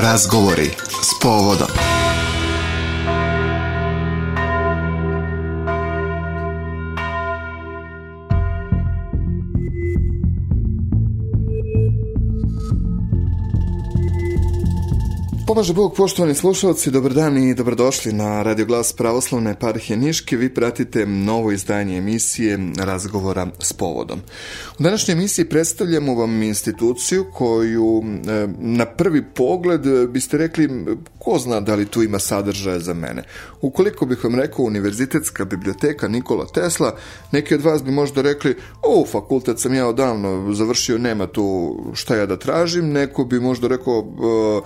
Razgovori s povodom. Pomaže Bog, poštovani slušalci, dobar dan i dobrodošli na Radio Glas Pravoslavne parhije Niške. Vi pratite novo izdanje emisije Razgovora s povodom. U današnjoj emisiji predstavljamo vam instituciju koju e, na prvi pogled biste rekli ko zna da li tu ima sadržaja za mene. Ukoliko bih vam rekao Univerzitetska biblioteka Nikola Tesla, neki od vas bi možda rekli o, fakultet sam ja odavno završio, nema tu šta ja da tražim, neko bi možda rekao uh,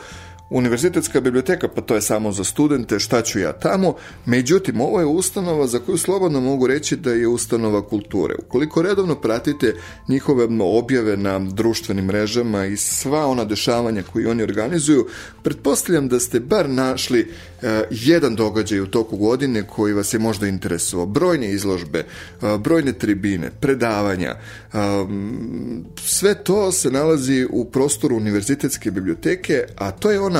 Univerzitetska biblioteka, pa to je samo za studente, šta ću ja tamo. Međutim, ovo je ustanova za koju slobodno mogu reći da je ustanova kulture. Ukoliko redovno pratite njihove objave na društvenim mrežama i sva ona dešavanja koji oni organizuju, pretpostavljam da ste bar našli e, jedan događaj u toku godine koji vas je možda interesovao. Brojne izložbe, e, brojne tribine, predavanja, e, sve to se nalazi u prostoru Univerzitetske biblioteke, a to je ona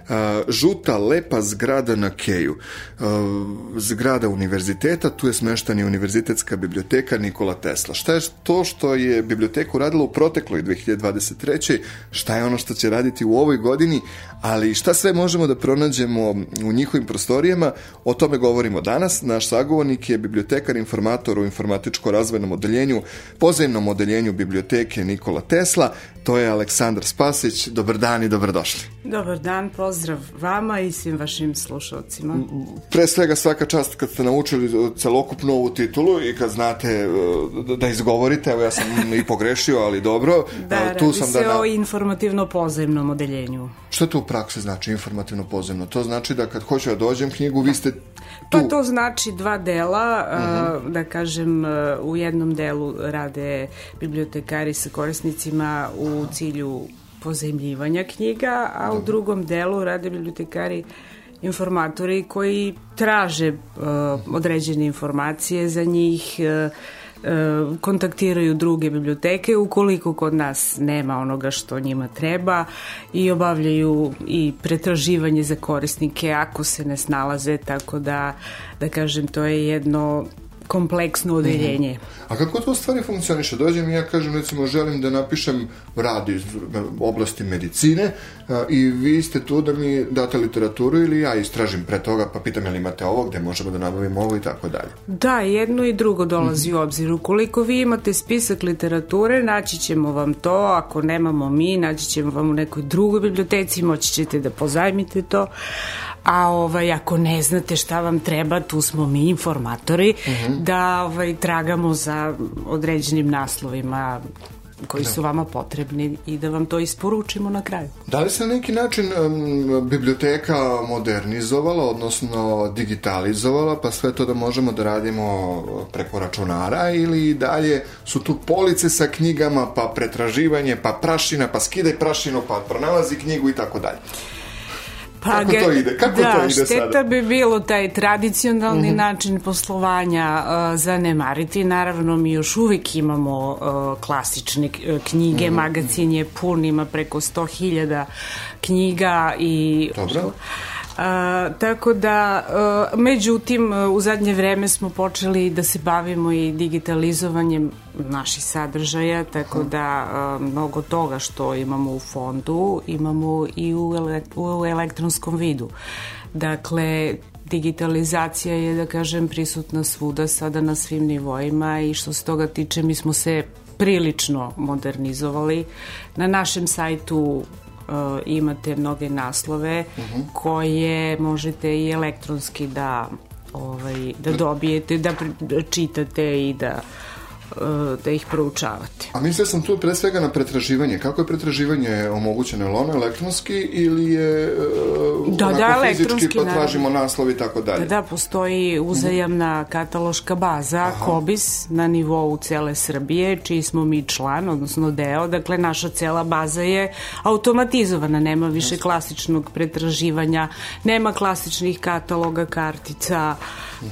žuta lepa zgrada na Keju. Zgrada univerziteta, tu je smeštani univerzitetska biblioteka Nikola Tesla. Šta je to što je biblioteku radila u protekloj 2023. Šta je ono što će raditi u ovoj godini, ali šta sve možemo da pronađemo u njihovim prostorijama, o tome govorimo danas. Naš sagovornik je bibliotekar informator u informatičko-razvojnom odeljenju, pozemnom odeljenju biblioteke Nikola Tesla, to je Aleksandar Spasić. Dobar dan i dobrodošli. Dobar dan, pozdrav vama i svim vašim slušalcima. Pre svega svaka čast kad ste naučili celokupnu ovu titulu i kad znate e, da izgovorite, evo ja sam i pogrešio, ali dobro. Da, tu sam se da na... o informativno pozemnom odeljenju. Što to u praksi znači informativno pozemno? To znači da kad hoću da dođem knjigu, vi ste tu. Pa to znači dva dela, uh -huh. da kažem u jednom delu rade bibliotekari sa korisnicima u cilju pozemljivanja knjiga, a u drugom delu rade bibliotekari informatori koji traže uh, određene informacije za njih, uh, uh, kontaktiraju druge biblioteke ukoliko kod nas nema onoga što njima treba i obavljaju i pretraživanje za korisnike ako se ne snalaze, tako da, da kažem, to je jedno kompleksno odeljenje. Mm -hmm. A kako to stvari funkcioniše? Dođem i ja kažem, recimo, želim da napišem rad iz oblasti medicine a, i vi ste tu da mi date literaturu ili ja istražim pre toga pa pitam je li imate ovo, gde možemo da nabavimo ovo i tako dalje. Da, jedno i drugo dolazi mm -hmm. u obzir. Ukoliko vi imate spisak literature, naći ćemo vam to, ako nemamo mi, naći ćemo vam u nekoj drugoj biblioteci, moći ćete da pozajmite to a ovaj, ako ne znate šta vam treba, tu smo mi informatori, uh mhm. -huh. da ovaj, tragamo za određenim naslovima koji da. su vama potrebni i da vam to isporučimo na kraju. Da li se na neki način um, biblioteka modernizovala, odnosno digitalizovala, pa sve to da možemo da radimo preko računara ili dalje su tu police sa knjigama, pa pretraživanje, pa prašina, pa skidaj prašinu, pa pronalazi knjigu i tako dalje? Pa, Kako to ide? Kako da, to ide šteta sada? bi bilo taj tradicionalni mm -hmm. način poslovanja uh, zanemariti. Naravno, mi još uvijek imamo uh, klasične knjige, mm -hmm. magazin je pun, ima preko 100.000 knjiga i... Dobro. A, tako da, a, međutim, u zadnje vreme smo počeli da se bavimo i digitalizovanjem naših sadržaja, tako da a, mnogo toga što imamo u fondu imamo i u, ele, u elektronskom vidu. Dakle, digitalizacija je, da kažem, prisutna svuda, sada na svim nivoima i što se toga tiče, mi smo se prilično modernizovali. Na našem sajtu imate mnoge naslove uh mhm. -huh. koje možete i elektronski da ovaj da dobijete, da čitate i da da ih proučavate. A mislio sam tu pre svega na pretraživanje. Kako je pretraživanje omogućeno? Je ono elektronski ili je uh, da, da, fizički pa tražimo naslov i tako dalje? Da, da, postoji uzajamna kataloška baza Aha. KOBIS na nivou cele Srbije, čiji smo mi član, odnosno deo. Dakle, naša cela baza je automatizovana, nema više klasičnog pretraživanja, nema klasičnih kataloga, kartica,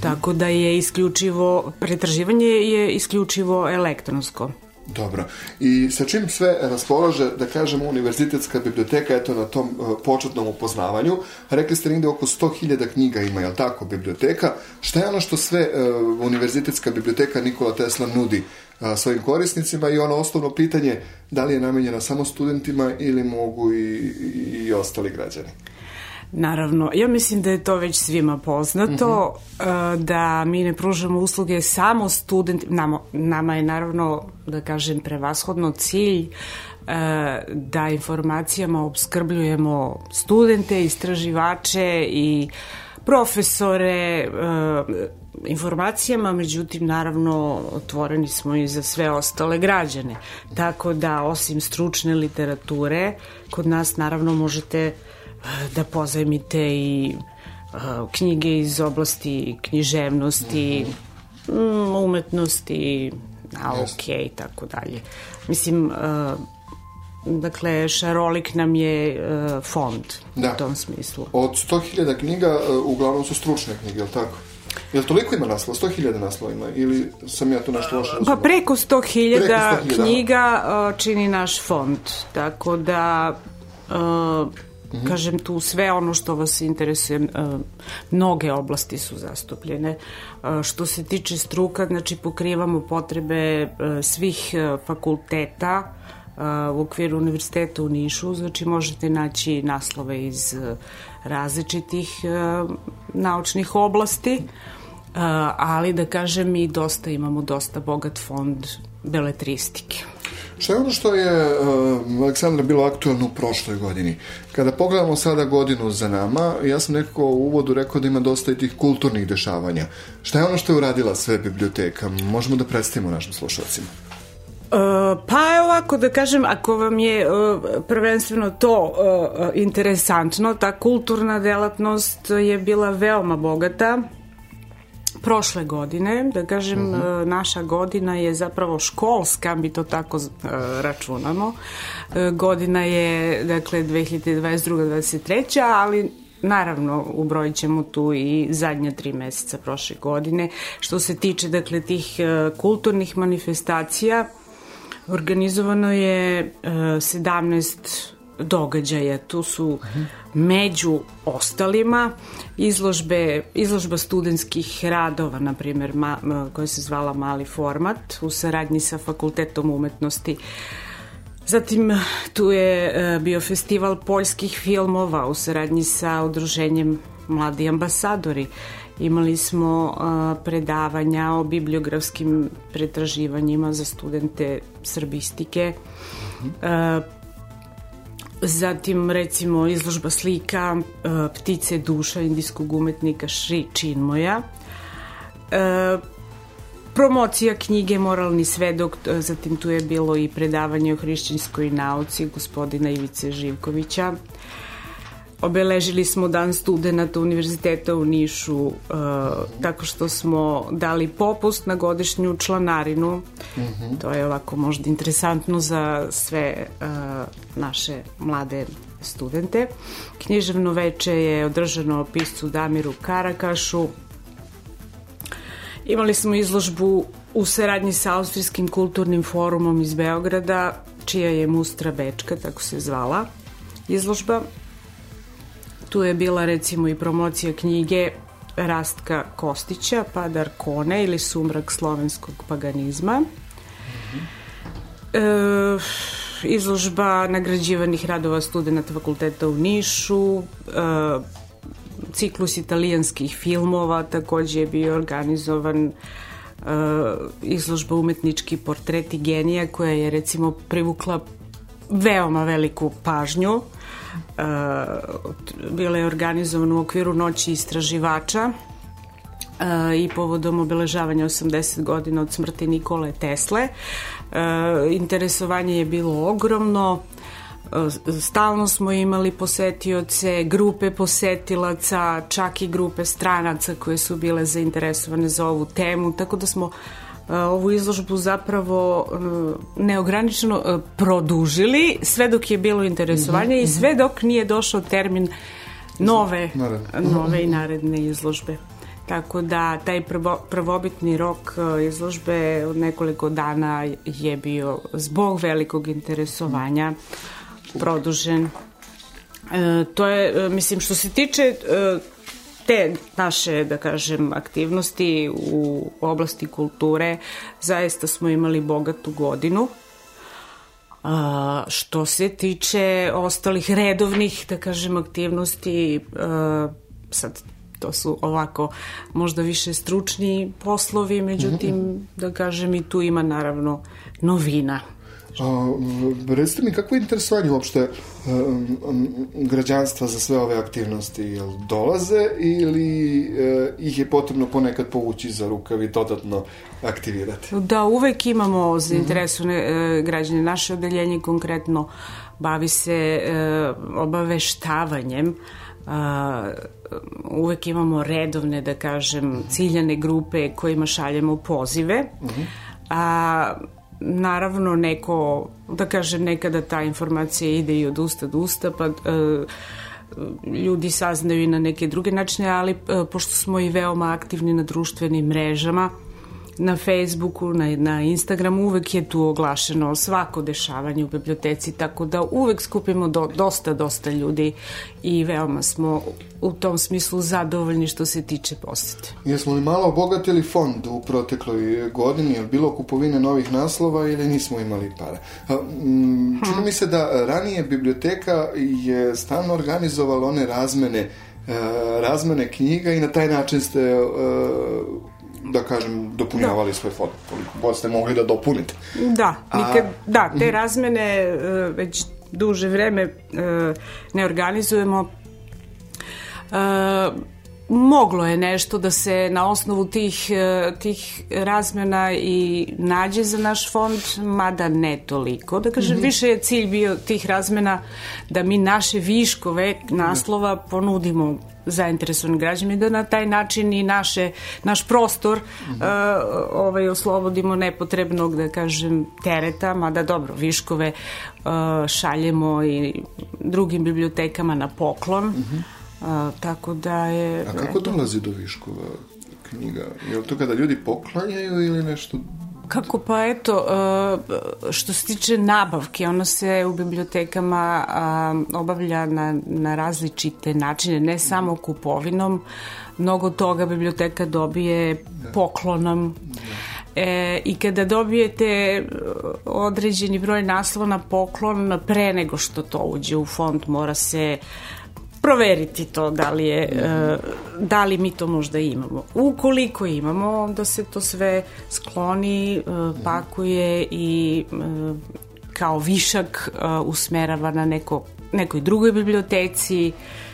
Tako da je isključivo, pretraživanje je isključivo elektronsko. Dobro. I sa čim sve raspolaže, da kažemo, univerzitetska biblioteka, eto na tom uh, početnom upoznavanju, rekli ste negde oko 100.000 knjiga ima, jel tako, biblioteka. Šta je ono što sve uh, univerzitetska biblioteka Nikola Tesla nudi uh, svojim korisnicima i ono osnovno pitanje, da li je namenjena samo studentima ili mogu i, i, i ostali građani? Naravno, ja mislim da je to već svima poznato, mhm. -huh. da mi ne pružamo usluge samo studentima, nama, nama je naravno, da kažem, prevashodno cilj da informacijama obskrbljujemo studente, istraživače i profesore informacijama, međutim, naravno, otvoreni smo i za sve ostale građane. Tako da, osim stručne literature, kod nas, naravno, možete da pozajmite i knjige iz oblasti književnosti, mm umetnosti, nauke i tako dalje. Mislim, dakle, šarolik nam je fond da. u tom smislu. Od 100.000 knjiga uh, uglavnom su stručne knjige, je li tako? Jel toliko ima naslova? 100.000 naslova ima? Ili sam ja tu nešto loše razumio? Pa preko 100.000 knjiga uh, čini naš fond. Tako da uh, -hmm. Kažem tu sve ono što vas interesuje, mnoge oblasti su zastupljene. Što se tiče struka, znači pokrivamo potrebe svih fakulteta u okviru univerziteta u Nišu, znači možete naći naslove iz različitih naučnih oblasti, ali da kažem mi dosta imamo dosta bogat fond beletristike. Šta je ono što je uh, Aleksandra bilo aktualno u prošloj godini? Kada pogledamo sada godinu za nama, ja sam nekako u uvodu rekao da ima dosta i tih kulturnih dešavanja. Šta je ono što je uradila sve biblioteka? Možemo da predstavimo našim slušalcima. Uh, pa ovako da kažem, ako vam je uh, prvenstveno to uh, interesantno, ta kulturna delatnost je bila veoma bogata prošle godine, da kažem, mhm. -huh. naša godina je zapravo školska, mi to tako uh, računamo. Uh, godina je, dakle, 2022-2023, ali Naravno, ubrojit ćemo tu i zadnja tri meseca prošle godine. Što se tiče, dakle, tih kulturnih manifestacija, organizovano je 17 događaja. Tu su među ostalima izložbe, izložba studentskih radova, na primjer, koja se zvala Mali format u saradnji sa Fakultetom umetnosti. Zatim tu je e, bio festival poljskih filmova u saradnji sa udruženjem Mladi ambasadori. Imali smo uh, predavanja o bibliografskim pretraživanjima za studente srbistike. Uh, Zatim, recimo, izložba slika uh, Ptice duša indijskog umetnika Šri Činmoja. Uh, promocija knjige Moralni svedok, e, zatim tu je bilo i predavanje o hrišćanskoj nauci gospodina Ivice Živkovića. Obeležili smo dan studenta Univerziteta u Nišu uh, tako što smo dali popust na godišnju članarinu. Mm -hmm. To je ovako možda interesantno za sve uh, naše mlade studente. Književno veče je održano piscu Damiru Karakašu. Imali smo izložbu u saradnji sa Austrijskim kulturnim forumom iz Beograda, čija je Mustra Bečka, tako se zvala izložba. Tu je bila recimo i promocija knjige Rastka Kostića, Padar Kone ili Sumrak slovenskog paganizma. Mm e, izložba nagrađivanih radova studenta fakulteta u Nišu, e, ciklus italijanskih filmova takođe je bio organizovan e, izložba umetnički portreti genija koja je recimo privukla veoma veliku pažnju Uh, bila je organizovana u okviru noći istraživača uh, i povodom obeležavanja 80 godina od smrti Nikole Tesle. Uh, interesovanje je bilo ogromno, stalno smo imali posetioce, grupe posetilaca, čak i grupe stranaca koje su bile zainteresovane za ovu temu, tako da smo uh, ovu izložbu zapravo neograničeno produžili sve dok je bilo interesovanje mm -hmm. i sve dok nije došao termin nove, nove i naredne izložbe. Tako da taj prvo, prvobitni rok e, izložbe od nekoliko dana je bio zbog velikog interesovanja produžen. E, to je, e, mislim, što se tiče e, te naše, da kažem, aktivnosti u oblasti kulture, zaista smo imali bogatu godinu. A, što se tiče ostalih redovnih, da kažem, aktivnosti, a, sad to su ovako možda više stručni poslovi, međutim, mm -hmm. da kažem, i tu ima naravno novina. A, recite mi, kako je interesovanje uopšte građanstva za sve ove aktivnosti? Jel dolaze ili uh, ih je potrebno ponekad povući za rukav i dodatno aktivirati? Da, uvek imamo zainteresovane mm -hmm. uh, građane. Naše odeljenje konkretno bavi se uh, obaveštavanjem Uh, uvek imamo redovne, da kažem, ciljane grupe kojima šaljemo pozive. Uh -huh. A naravno neko, da kažem, nekada ta informacija ide i od usta do usta, pa e, ljudi saznaju i na neke druge načine, ali e, pošto smo i veoma aktivni na društvenim mrežama, na Facebooku, na, na Instagramu, uvek je tu oglašeno svako dešavanje u biblioteci, tako da uvek skupimo do, dosta, dosta ljudi i veoma smo u tom smislu zadovoljni što se tiče posete. Jesmo li malo obogatili fond u protekloj godini? Je bilo kupovine novih naslova ili nismo imali para? Čini mi se da ranije biblioteka je stalno organizovala one razmene e, razmene knjiga i na taj način ste e, da kažem, dopunjavali da. svoj fond, koliko god ste mogli da dopunite. Da, nikad, A... da, te mhm. razmene e, već duže vreme e, ne organizujemo. E, moglo je nešto da se na osnovu tih, tih razmena i nađe za naš fond, mada ne toliko. Da kažem, mm -hmm. više je cilj bio tih razmena da mi naše viškove naslova ponudimo zainteresovani građani da na taj način i naše, naš prostor mm -hmm. uh, ovaj, oslobodimo nepotrebnog, da kažem, tereta, mada dobro, viškove uh, šaljemo i drugim bibliotekama na poklon, mm -hmm. uh, tako da je... A kako dolazi do viškova knjiga? Je li to kada ljudi poklanjaju ili nešto Kako pa eto, e, što se tiče nabavke, ona se u bibliotekama obavlja na, na različite načine, ne samo kupovinom, mnogo toga biblioteka dobije poklonom. E, I kada dobijete određeni broj naslova na poklon, pre nego što to uđe u fond, mora se proveriti to da li je e, da li mi to možda imamo. Ukoliko imamo, onda se to sve skloni, e, pakuje i e, kao višak usmerava na neko, nekoj drugoj biblioteci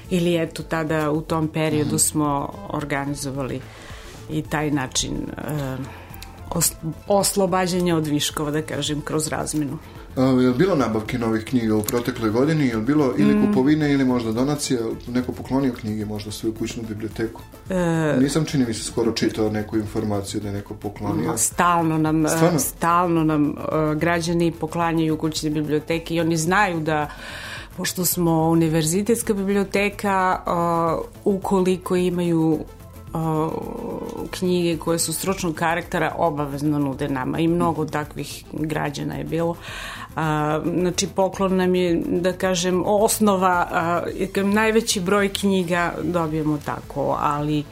ili eto tada u tom periodu smo organizovali i taj način oslobađanja od viškova, da kažem, kroz razminu. A, je li bilo nabavke novih knjiga u protekloj godini? Je li bilo ili mm. kupovine ili možda donacija? Neko poklonio knjige možda svoju kućnu biblioteku? E, Nisam čini mi se skoro čitao neku informaciju da je neko poklonio. Stalno nam, Stvarno? stalno nam uh, građani poklanjaju kućne biblioteke i oni znaju da pošto smo univerzitetska biblioteka, uh, ukoliko imaju knjige koje su stručnog karaktera obavezno nude nama i mnogo takvih građana je bilo. A, znači poklon nam je da kažem osnova a, najveći broj knjiga dobijemo tako ali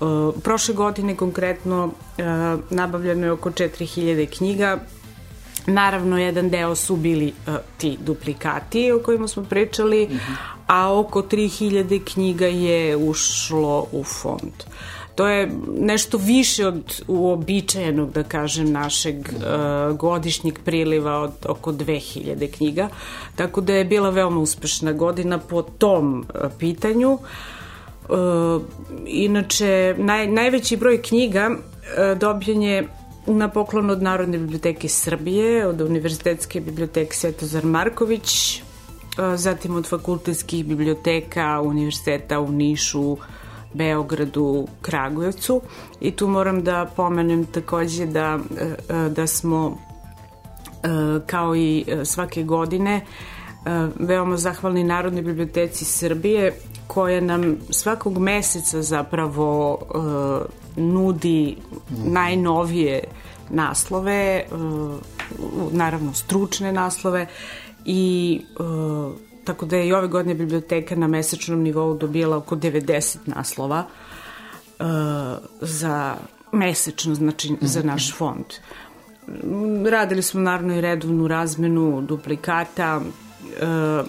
a, prošle godine konkretno a, nabavljeno je oko 4000 knjiga Naravno, jedan deo su bili uh, ti duplikati o kojima smo pričali, mm -hmm. a oko 3000 knjiga je ušlo u fond. To je nešto više od uobičajenog, da kažem, našeg uh, godišnjeg priliva od oko 2000 knjiga, tako da je bila veoma uspešna godina po tom uh, pitanju. Uh, inače, naj, najveći broj knjiga uh, dobijen je na poklon od Narodne biblioteke Srbije, od Univerzitetske biblioteke Svetozar Marković, zatim od fakultetskih biblioteka Univerziteta u Nišu, Beogradu, Kragujevcu. I tu moram da pomenem takođe da, da smo kao i svake godine veoma zahvalni Narodnoj biblioteci Srbije koja nam svakog meseca zapravo nudi najnovije naslove, naravno stručne naslove i tako da je i ove godine biblioteka na mesečnom nivou dobijala oko 90 naslova uh, za mesečno, znači za mhm. naš fond. Radili smo naravno i redovnu razmenu duplikata,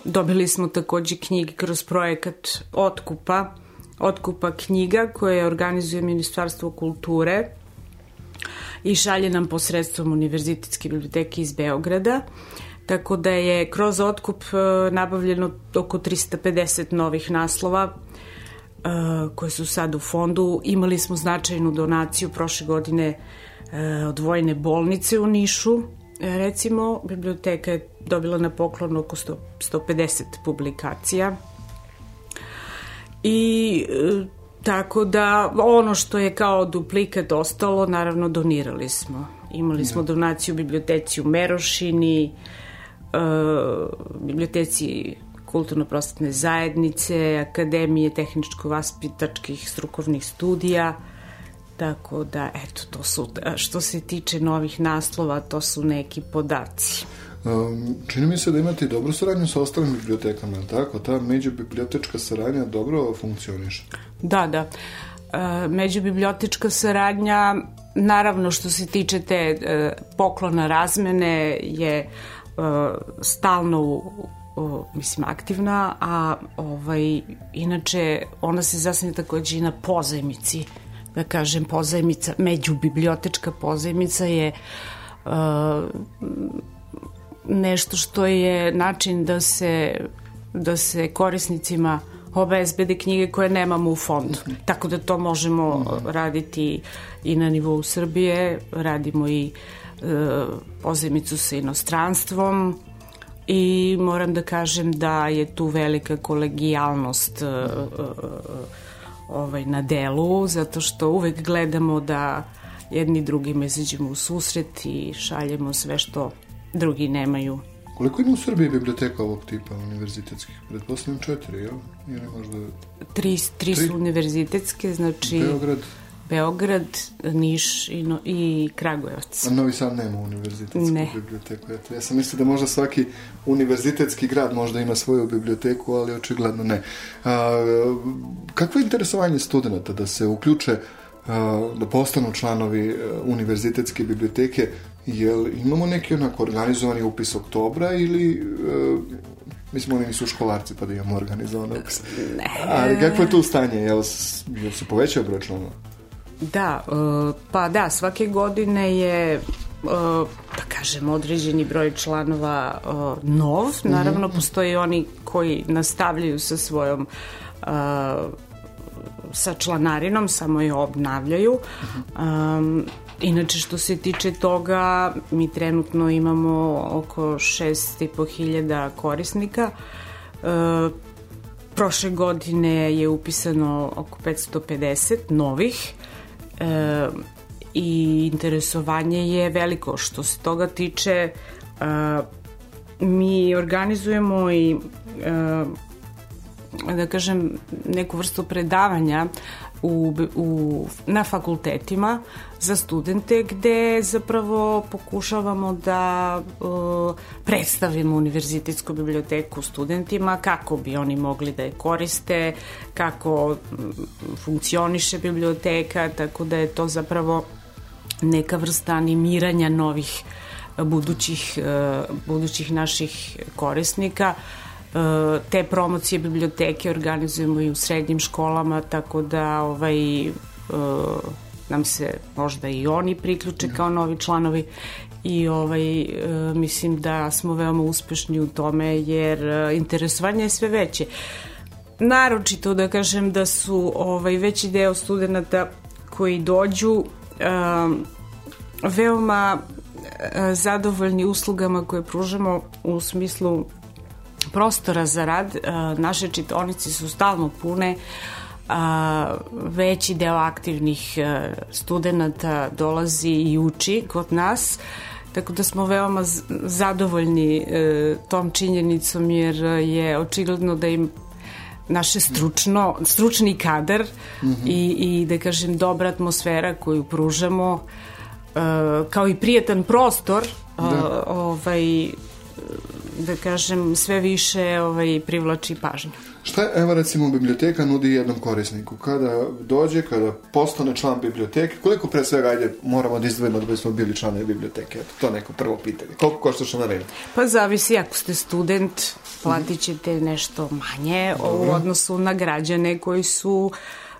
dobili smo takođe knjige kroz projekat otkupa, otkupa knjiga koje organizuje Ministarstvo kulture i šalje nam posredstvom Univerzitetske biblioteke iz Beograda. Tako da je kroz otkup e, nabavljeno oko 350 novih naslova e, koje su sad u fondu. Imali smo značajnu donaciju prošle godine e, od vojne bolnice u Nišu. Recimo, biblioteka je dobila na poklon oko 100, 150 publikacija. I tako da ono što je kao duplikat ostalo, naravno donirali smo. Imali smo da. donaciju u biblioteci u Merošini, uh, biblioteci kulturno-prosvetne zajednice, Akademije tehničko-vaspitačkih strukovnih studija, tako da, eto, to su, što se tiče novih naslova, to su neki podaci. Um, čini mi se da imate dobru saradnju sa ostalim bibliotekama, tako? Ta međubibliotečka saradnja dobro funkcioniše? Da, da. Uh, međubibliotečka saradnja, naravno što se tiče te uh, poklona razmene, je uh, stalno uh, mislim aktivna, a ovaj inače ona se zasnije takođe i na pozajmici. Da kažem pozajmica, međubibliotečka pozajmica je uh, nešto što je način da se da se korisnicima obezbede knjige koje nemamo u fondu. Tako da to možemo raditi i na nivou Srbije, radimo i E, pozemicu sa inostranstvom i moram da kažem da je tu velika kolegijalnost e, e, ovaj, na delu, zato što uvek gledamo da jedni drugima izađemo u susret i šaljemo sve što drugi nemaju. Koliko ima u Srbiji biblioteka ovog tipa univerzitetskih? Pretpostavljam četiri, jel? Ili možda... Tri, tri, tri su univerzitetske, znači... Beograd, Beograd, Niš i, no, i Kragujevac. A Novi Sad nema univerzitetsku ne. biblioteku. Ja sam mislio da možda svaki univerzitetski grad možda ima svoju biblioteku, ali očigledno ne. A, kakvo je interesovanje studenta da se uključe a, da postanu članovi a, univerzitetske biblioteke Jel imamo neki onako organizovani upis oktobra ili uh, mislim oni nisu školarci pa da imamo organizovan upis. Ne. Ali kako je tu stanje? Jel, jel se povećao broj članova? Da, uh, pa da, svake godine je uh, da kažem, određeni broj članova uh, nov. Mhm. Naravno, postoje oni koji nastavljaju sa svojom sa članarinom, samo je obnavljaju. Um, inače, što se tiče toga, mi trenutno imamo oko 6.500 korisnika. Uh, prošle godine je upisano oko 550 novih e, i interesovanje je veliko. Što se toga tiče, e, mi organizujemo i e, da kažem neku vrstu predavanja u, u, na fakultetima za studente gde zapravo pokušavamo da uh, predstavimo univerzitetsku biblioteku studentima kako bi oni mogli da je koriste, kako funkcioniše biblioteka, tako da je to zapravo neka vrsta animiranja novih budućih, uh, budućih naših korisnika te promocije biblioteke organizujemo i u srednjim školama, tako da ovaj, nam se možda i oni priključe kao novi članovi i ovaj, mislim da smo veoma uspešni u tome jer interesovanje je sve veće. Naročito da kažem da su ovaj, veći deo studenta koji dođu veoma zadovoljni uslugama koje pružamo u smislu prostora za rad, naše čitonice su stalno pune, a, veći deo aktivnih studenta dolazi i uči kod nas Tako da smo veoma zadovoljni e, tom činjenicom jer je očigledno da im naše stručno, stručni kadar mm -hmm. i, i da kažem dobra atmosfera koju pružamo e, kao i prijetan prostor da. ovaj da kažem sve više ovaj privlači pažnju. Šta evo recimo biblioteka nudi jednom korisniku? Kada dođe, kada postane član biblioteke, koliko pre svega ajde moramo da izdvojimo da bismo bili članovi biblioteke? Eto, to neko prvo pitanje. Koliko košta članarina? Pa zavisi, ako ste student, platit ćete nešto manje Dobro. u odnosu na građane koji su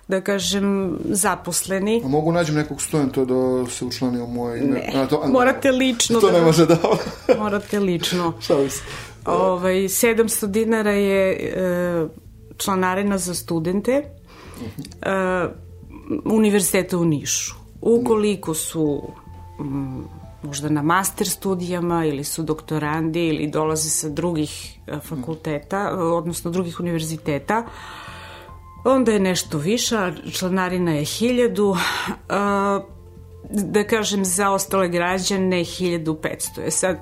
da kažem, zaposleni. A mogu nađem nekog studenta da se učlani u moje ime? Ne, a, to, a, morate lično. To da, ne može da... morate lično. Šalim se. Ovaj, 700 dinara je e, članarina za studente e, univerziteta u Nišu. Ukoliko su m, možda na master studijama ili su doktorandi ili dolaze sa drugih e, fakulteta, odnosno drugih univerziteta, onda je nešto viša, članarina je hiljadu, da kažem za ostale građane 1500 je sad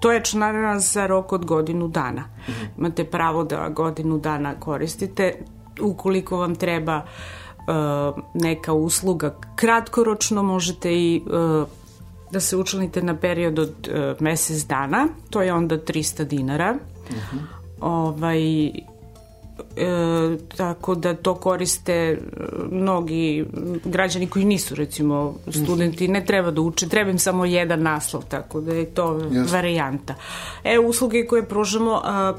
to je članarina za rok od godinu dana. Mm -hmm. Imate pravo da godinu dana koristite. Ukoliko vam treba uh, neka usluga kratkoročno, možete i uh, da se učlanite na period od uh, mesec dana. To je onda 300 dinara. Mm -hmm. Ovaj, E, tako da to koriste e, mnogi građani koji nisu recimo studenti, ne treba da uče, treba im samo jedan naslov, tako da je to yes. varijanta. E, usluge koje pružamo, a,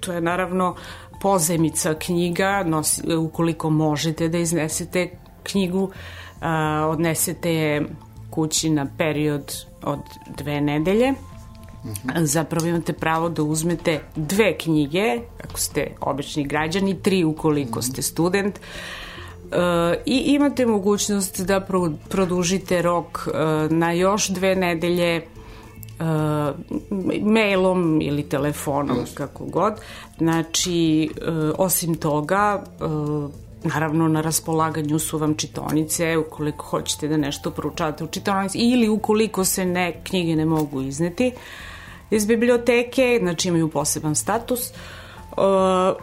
to je naravno pozemica knjiga, nosi, ukoliko možete da iznesete knjigu, a, odnesete je kući na period od dve nedelje, -hmm. Zapravo imate pravo da uzmete dve knjige, ako ste obični građani, tri ukoliko mm -hmm. ste student, Uh, i imate mogućnost da pro, produžite rok uh, na još dve nedelje uh, mailom ili telefonom, yes. kako god. Znači, uh, osim toga, uh, Naravno, na raspolaganju su vam čitonice, ukoliko hoćete da nešto proučavate u čitonici, ili ukoliko se ne, knjige ne mogu izneti iz biblioteke, znači imaju poseban status. Uh,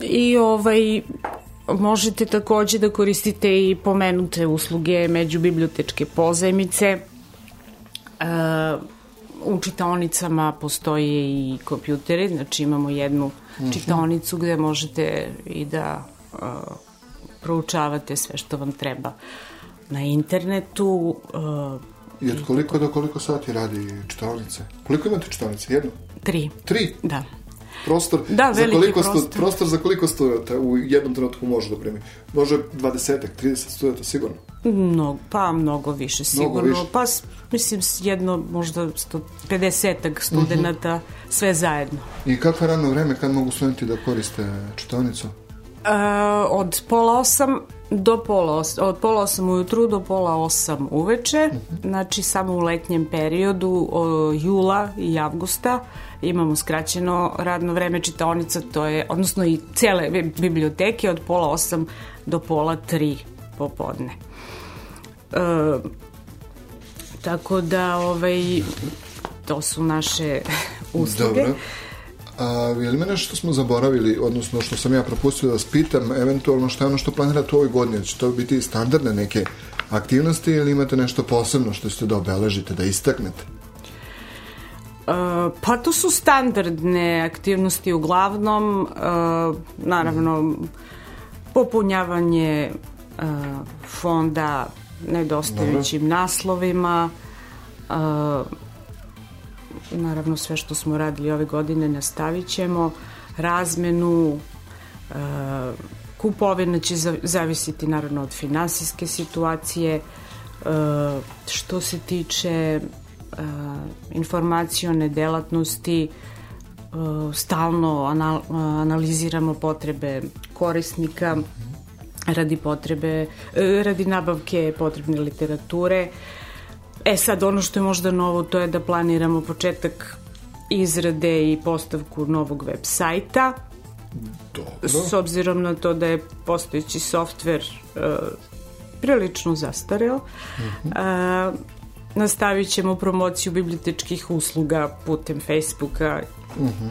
I ovaj, možete takođe da koristite i pomenute usluge međubibliotečke pozajmice. Uh, u čitaonicama postoje i kompjuteri, znači imamo jednu mhm. čitaonicu gde možete i da uh, proučavate sve što vam treba na internetu. Uh, I od koliko do koliko sati radi čitaonice? Koliko imate čitaonice? Jednu? Tri. Tri? Da. Prostor, da, za koliko prostor. Stu, prostor za koliko studenta u jednom trenutku može da primi? Može 20 30 studenta sigurno? Mnogo, pa mnogo više sigurno. Mnogo više. Pa mislim jedno možda 150 studenta, uh -huh. sve zajedno. I kakvo je radno vreme kad mogu studenti da koriste čitavnicu? Uh, od pola osam do pola osam, od pola osam ujutru do pola osam uveče, uh -huh. znači samo u letnjem periodu o, jula i avgusta imamo skraćeno radno vreme čitaonica, to je, odnosno i cele biblioteke od pola osam do pola tri popodne. E, tako da, ovaj, to su naše usluge. Dobro. A, je li me nešto što smo zaboravili, odnosno što sam ja propustio da vas pitam, eventualno šta je ono što planirate u ovoj godini? Će to biti standardne neke aktivnosti ili imate nešto posebno što ćete da obeležite, da istaknete? Uh, pa to su standardne aktivnosti uglavnom, uh, naravno popunjavanje uh, fonda nedostajućim naslovima, uh, naravno sve što smo radili ove godine nastavit ćemo, razmenu, e, kupovina će zavisiti naravno od finansijske situacije, e, što se tiče e, informacijone delatnosti, stalno analiziramo potrebe korisnika radi potrebe, radi nabavke potrebne literature, E sad, ono što je možda novo, to je da planiramo početak izrade i postavku novog web sajta. Dobro. S obzirom na to da je postojeći softver uh, prilično zastareo. Uh -huh. uh, nastavit ćemo promociju bibliotečkih usluga putem Facebooka, uh -huh.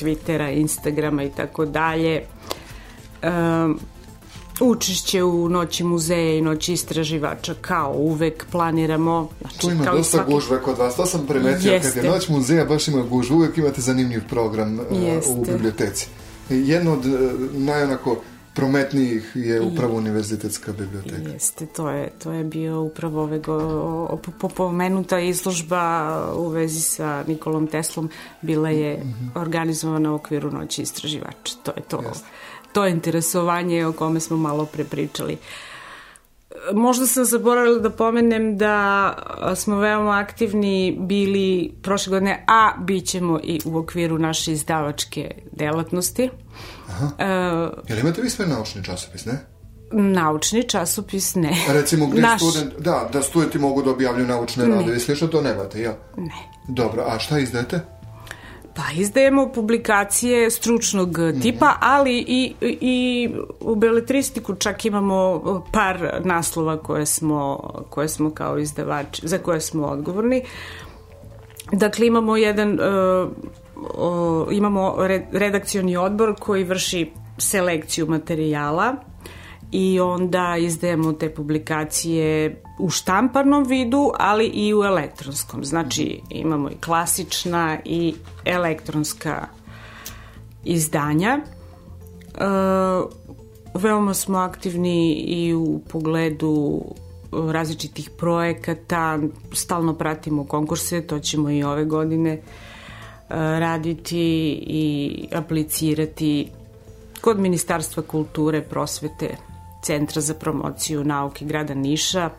Twittera, Instagrama i tako dalje. Um, učešće u noći muzeja i noći istraživača kao uvek planiramo. Znači, tu ima kao dosta svaki... gužve kod vas, to sam primetio Jeste. kad je noć muzeja baš ima gužvu, uvek imate zanimljiv program uh, u biblioteci. Jedno od uh, najonako prometnijih je upravo univerzitetska biblioteka. Jeste, to je, to je bio upravo ove go, pomenuta izložba u vezi sa Nikolom Teslom bila je mm -hmm. organizovana u okviru noći istraživača. To je to. Jeste. To je interesovanje o kome smo malo prepričali. Možda sam zaboravila da pomenem da smo veoma aktivni bili prošle godine, a bit ćemo i u okviru naše izdavačke delatnosti. Aha. Uh, Jel imate vi sve naučni časopis, ne? Naučni časopis ne. Recimo gde Naš... student, da, da studenti mogu da objavljaju naučne radove, slično to nemate, ja? Ne. Dobro, a šta izdajete? Pa izdajemo publikacije stručnog tipa, mm -hmm. ali i, i u beletristiku čak imamo par naslova koje smo, koje smo kao izdavači, za koje smo odgovorni. Dakle, imamo jedan uh, imamo redakcioni odbor koji vrši selekciju materijala i onda izdajemo te publikacije u štamparnom vidu, ali i u elektronskom. Znači imamo i klasična i elektronska izdanja. E, veoma smo aktivni i u pogledu različitih projekata, stalno pratimo konkurse, to ćemo i ove godine e, raditi i aplicirati kod Ministarstva kulture, prosvete, Centra za promociju nauke grada Niša,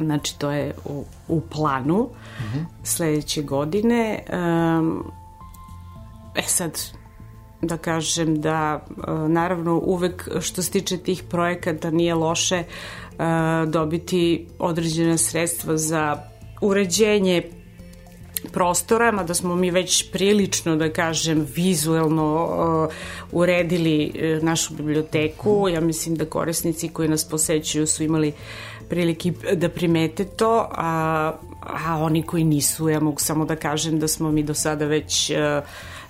znači to je u, u planu uh -huh. sledeće godine. Um, e sad, da kažem da naravno uvek što se tiče tih projekata nije loše dobiti određena sredstva za uređenje prostora, mada smo mi već prilično, da kažem, vizuelno uh, uredili uh, našu biblioteku. Ja mislim da korisnici koji nas posećuju su imali prilike da primete to, a, a oni koji nisu, ja mogu samo da kažem da smo mi do sada već uh,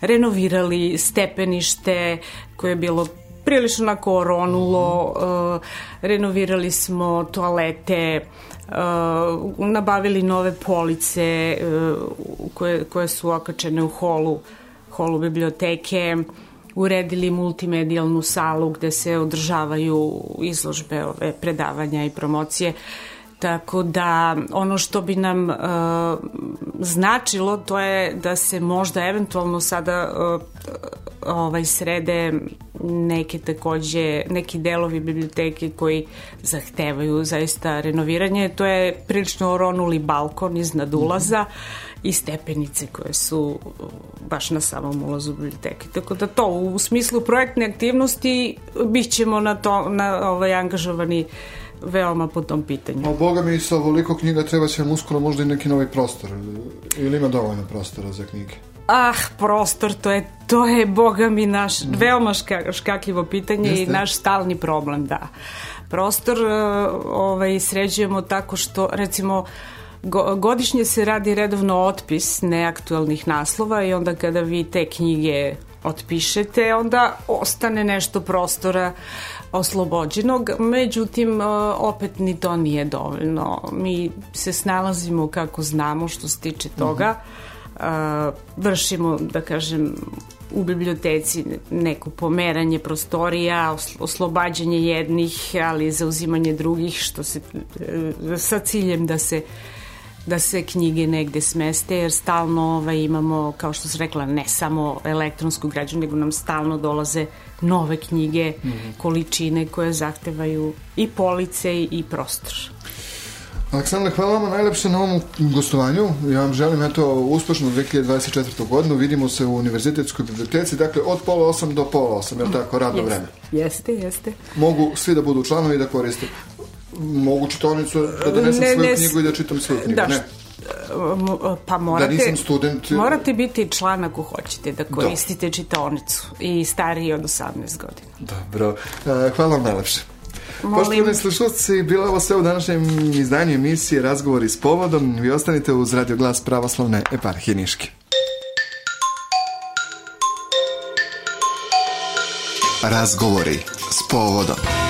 renovirali stepenište koje je bilo prilično onako oronulo, uh, renovirali smo toalete, uh, nabavili nove police uh, koje, koje su okačene u holu, holu biblioteke, uredili multimedijalnu salu gde se održavaju izložbe, ove predavanja i promocije. Tako da ono što bi nam uh, značilo to je da se možda eventualno sada uh, ovaj srede neke takođe neki delovi biblioteke koji zahtevaju zaista renoviranje. To je prilično oronuli balkon iznad ulaza mm -hmm. I stepenice koje su baš na samom ulazu biblioteke. Tako da to u smislu projektne aktivnosti bićemo na to na ovaj angažovani veoma po tom pitanju. A Boga mi sa ovoliko knjiga treba će vam uskoro možda i neki novi prostor. Ili ima dovoljno prostora za knjige? Ah, prostor, to je, to je, boga mi, naš mm. veoma ška, škakljivo pitanje Jeste. i naš stalni problem, da. Prostor uh, ovaj, sređujemo tako što, recimo, go, godišnje se radi redovno otpis neaktualnih naslova i onda kada vi te knjige otpišete, onda ostane nešto prostora oslobođenog, međutim uh, opet ni to nije dovoljno. Mi se snalazimo kako znamo što se tiče toga. -hmm vršimo, da kažem, u biblioteci neko pomeranje prostorija, oslobađanje jednih, ali zauzimanje drugih, što se, e, sa ciljem da se da se knjige negde smeste, jer stalno ovaj, imamo, kao što sam rekla, ne samo elektronsku građu, nego nam stalno dolaze nove knjige, mm -hmm. količine koje zahtevaju i police i prostor. Aleksandra, hvala vam najlepše na ovom gostovanju. Ja vam želim eto uspešnu 2024. godinu. Vidimo se u Univerzitetskoj biblioteci, dakle od pola osam do pola osam, je li tako, radno jeste, vreme? Jeste, jeste. Mogu svi da budu članovi i da koriste mogu čitavnicu da donesem ne, svoju ne, knjigu i da čitam svoju da, knjigu. E, pa da, ne pa morate, da nisam student... morate biti član ako hoćete da, da. koristite da. čitavnicu i stariji od 18 godina. Dobro, e, hvala vam najlepše. Molim. Poštovani slušalci, bilo ovo sve u današnjem izdanju emisije Razgovori s povodom. Vi ostanite uz Radio Glas Pravoslavne eparhije Niške. Razgovori s povodom.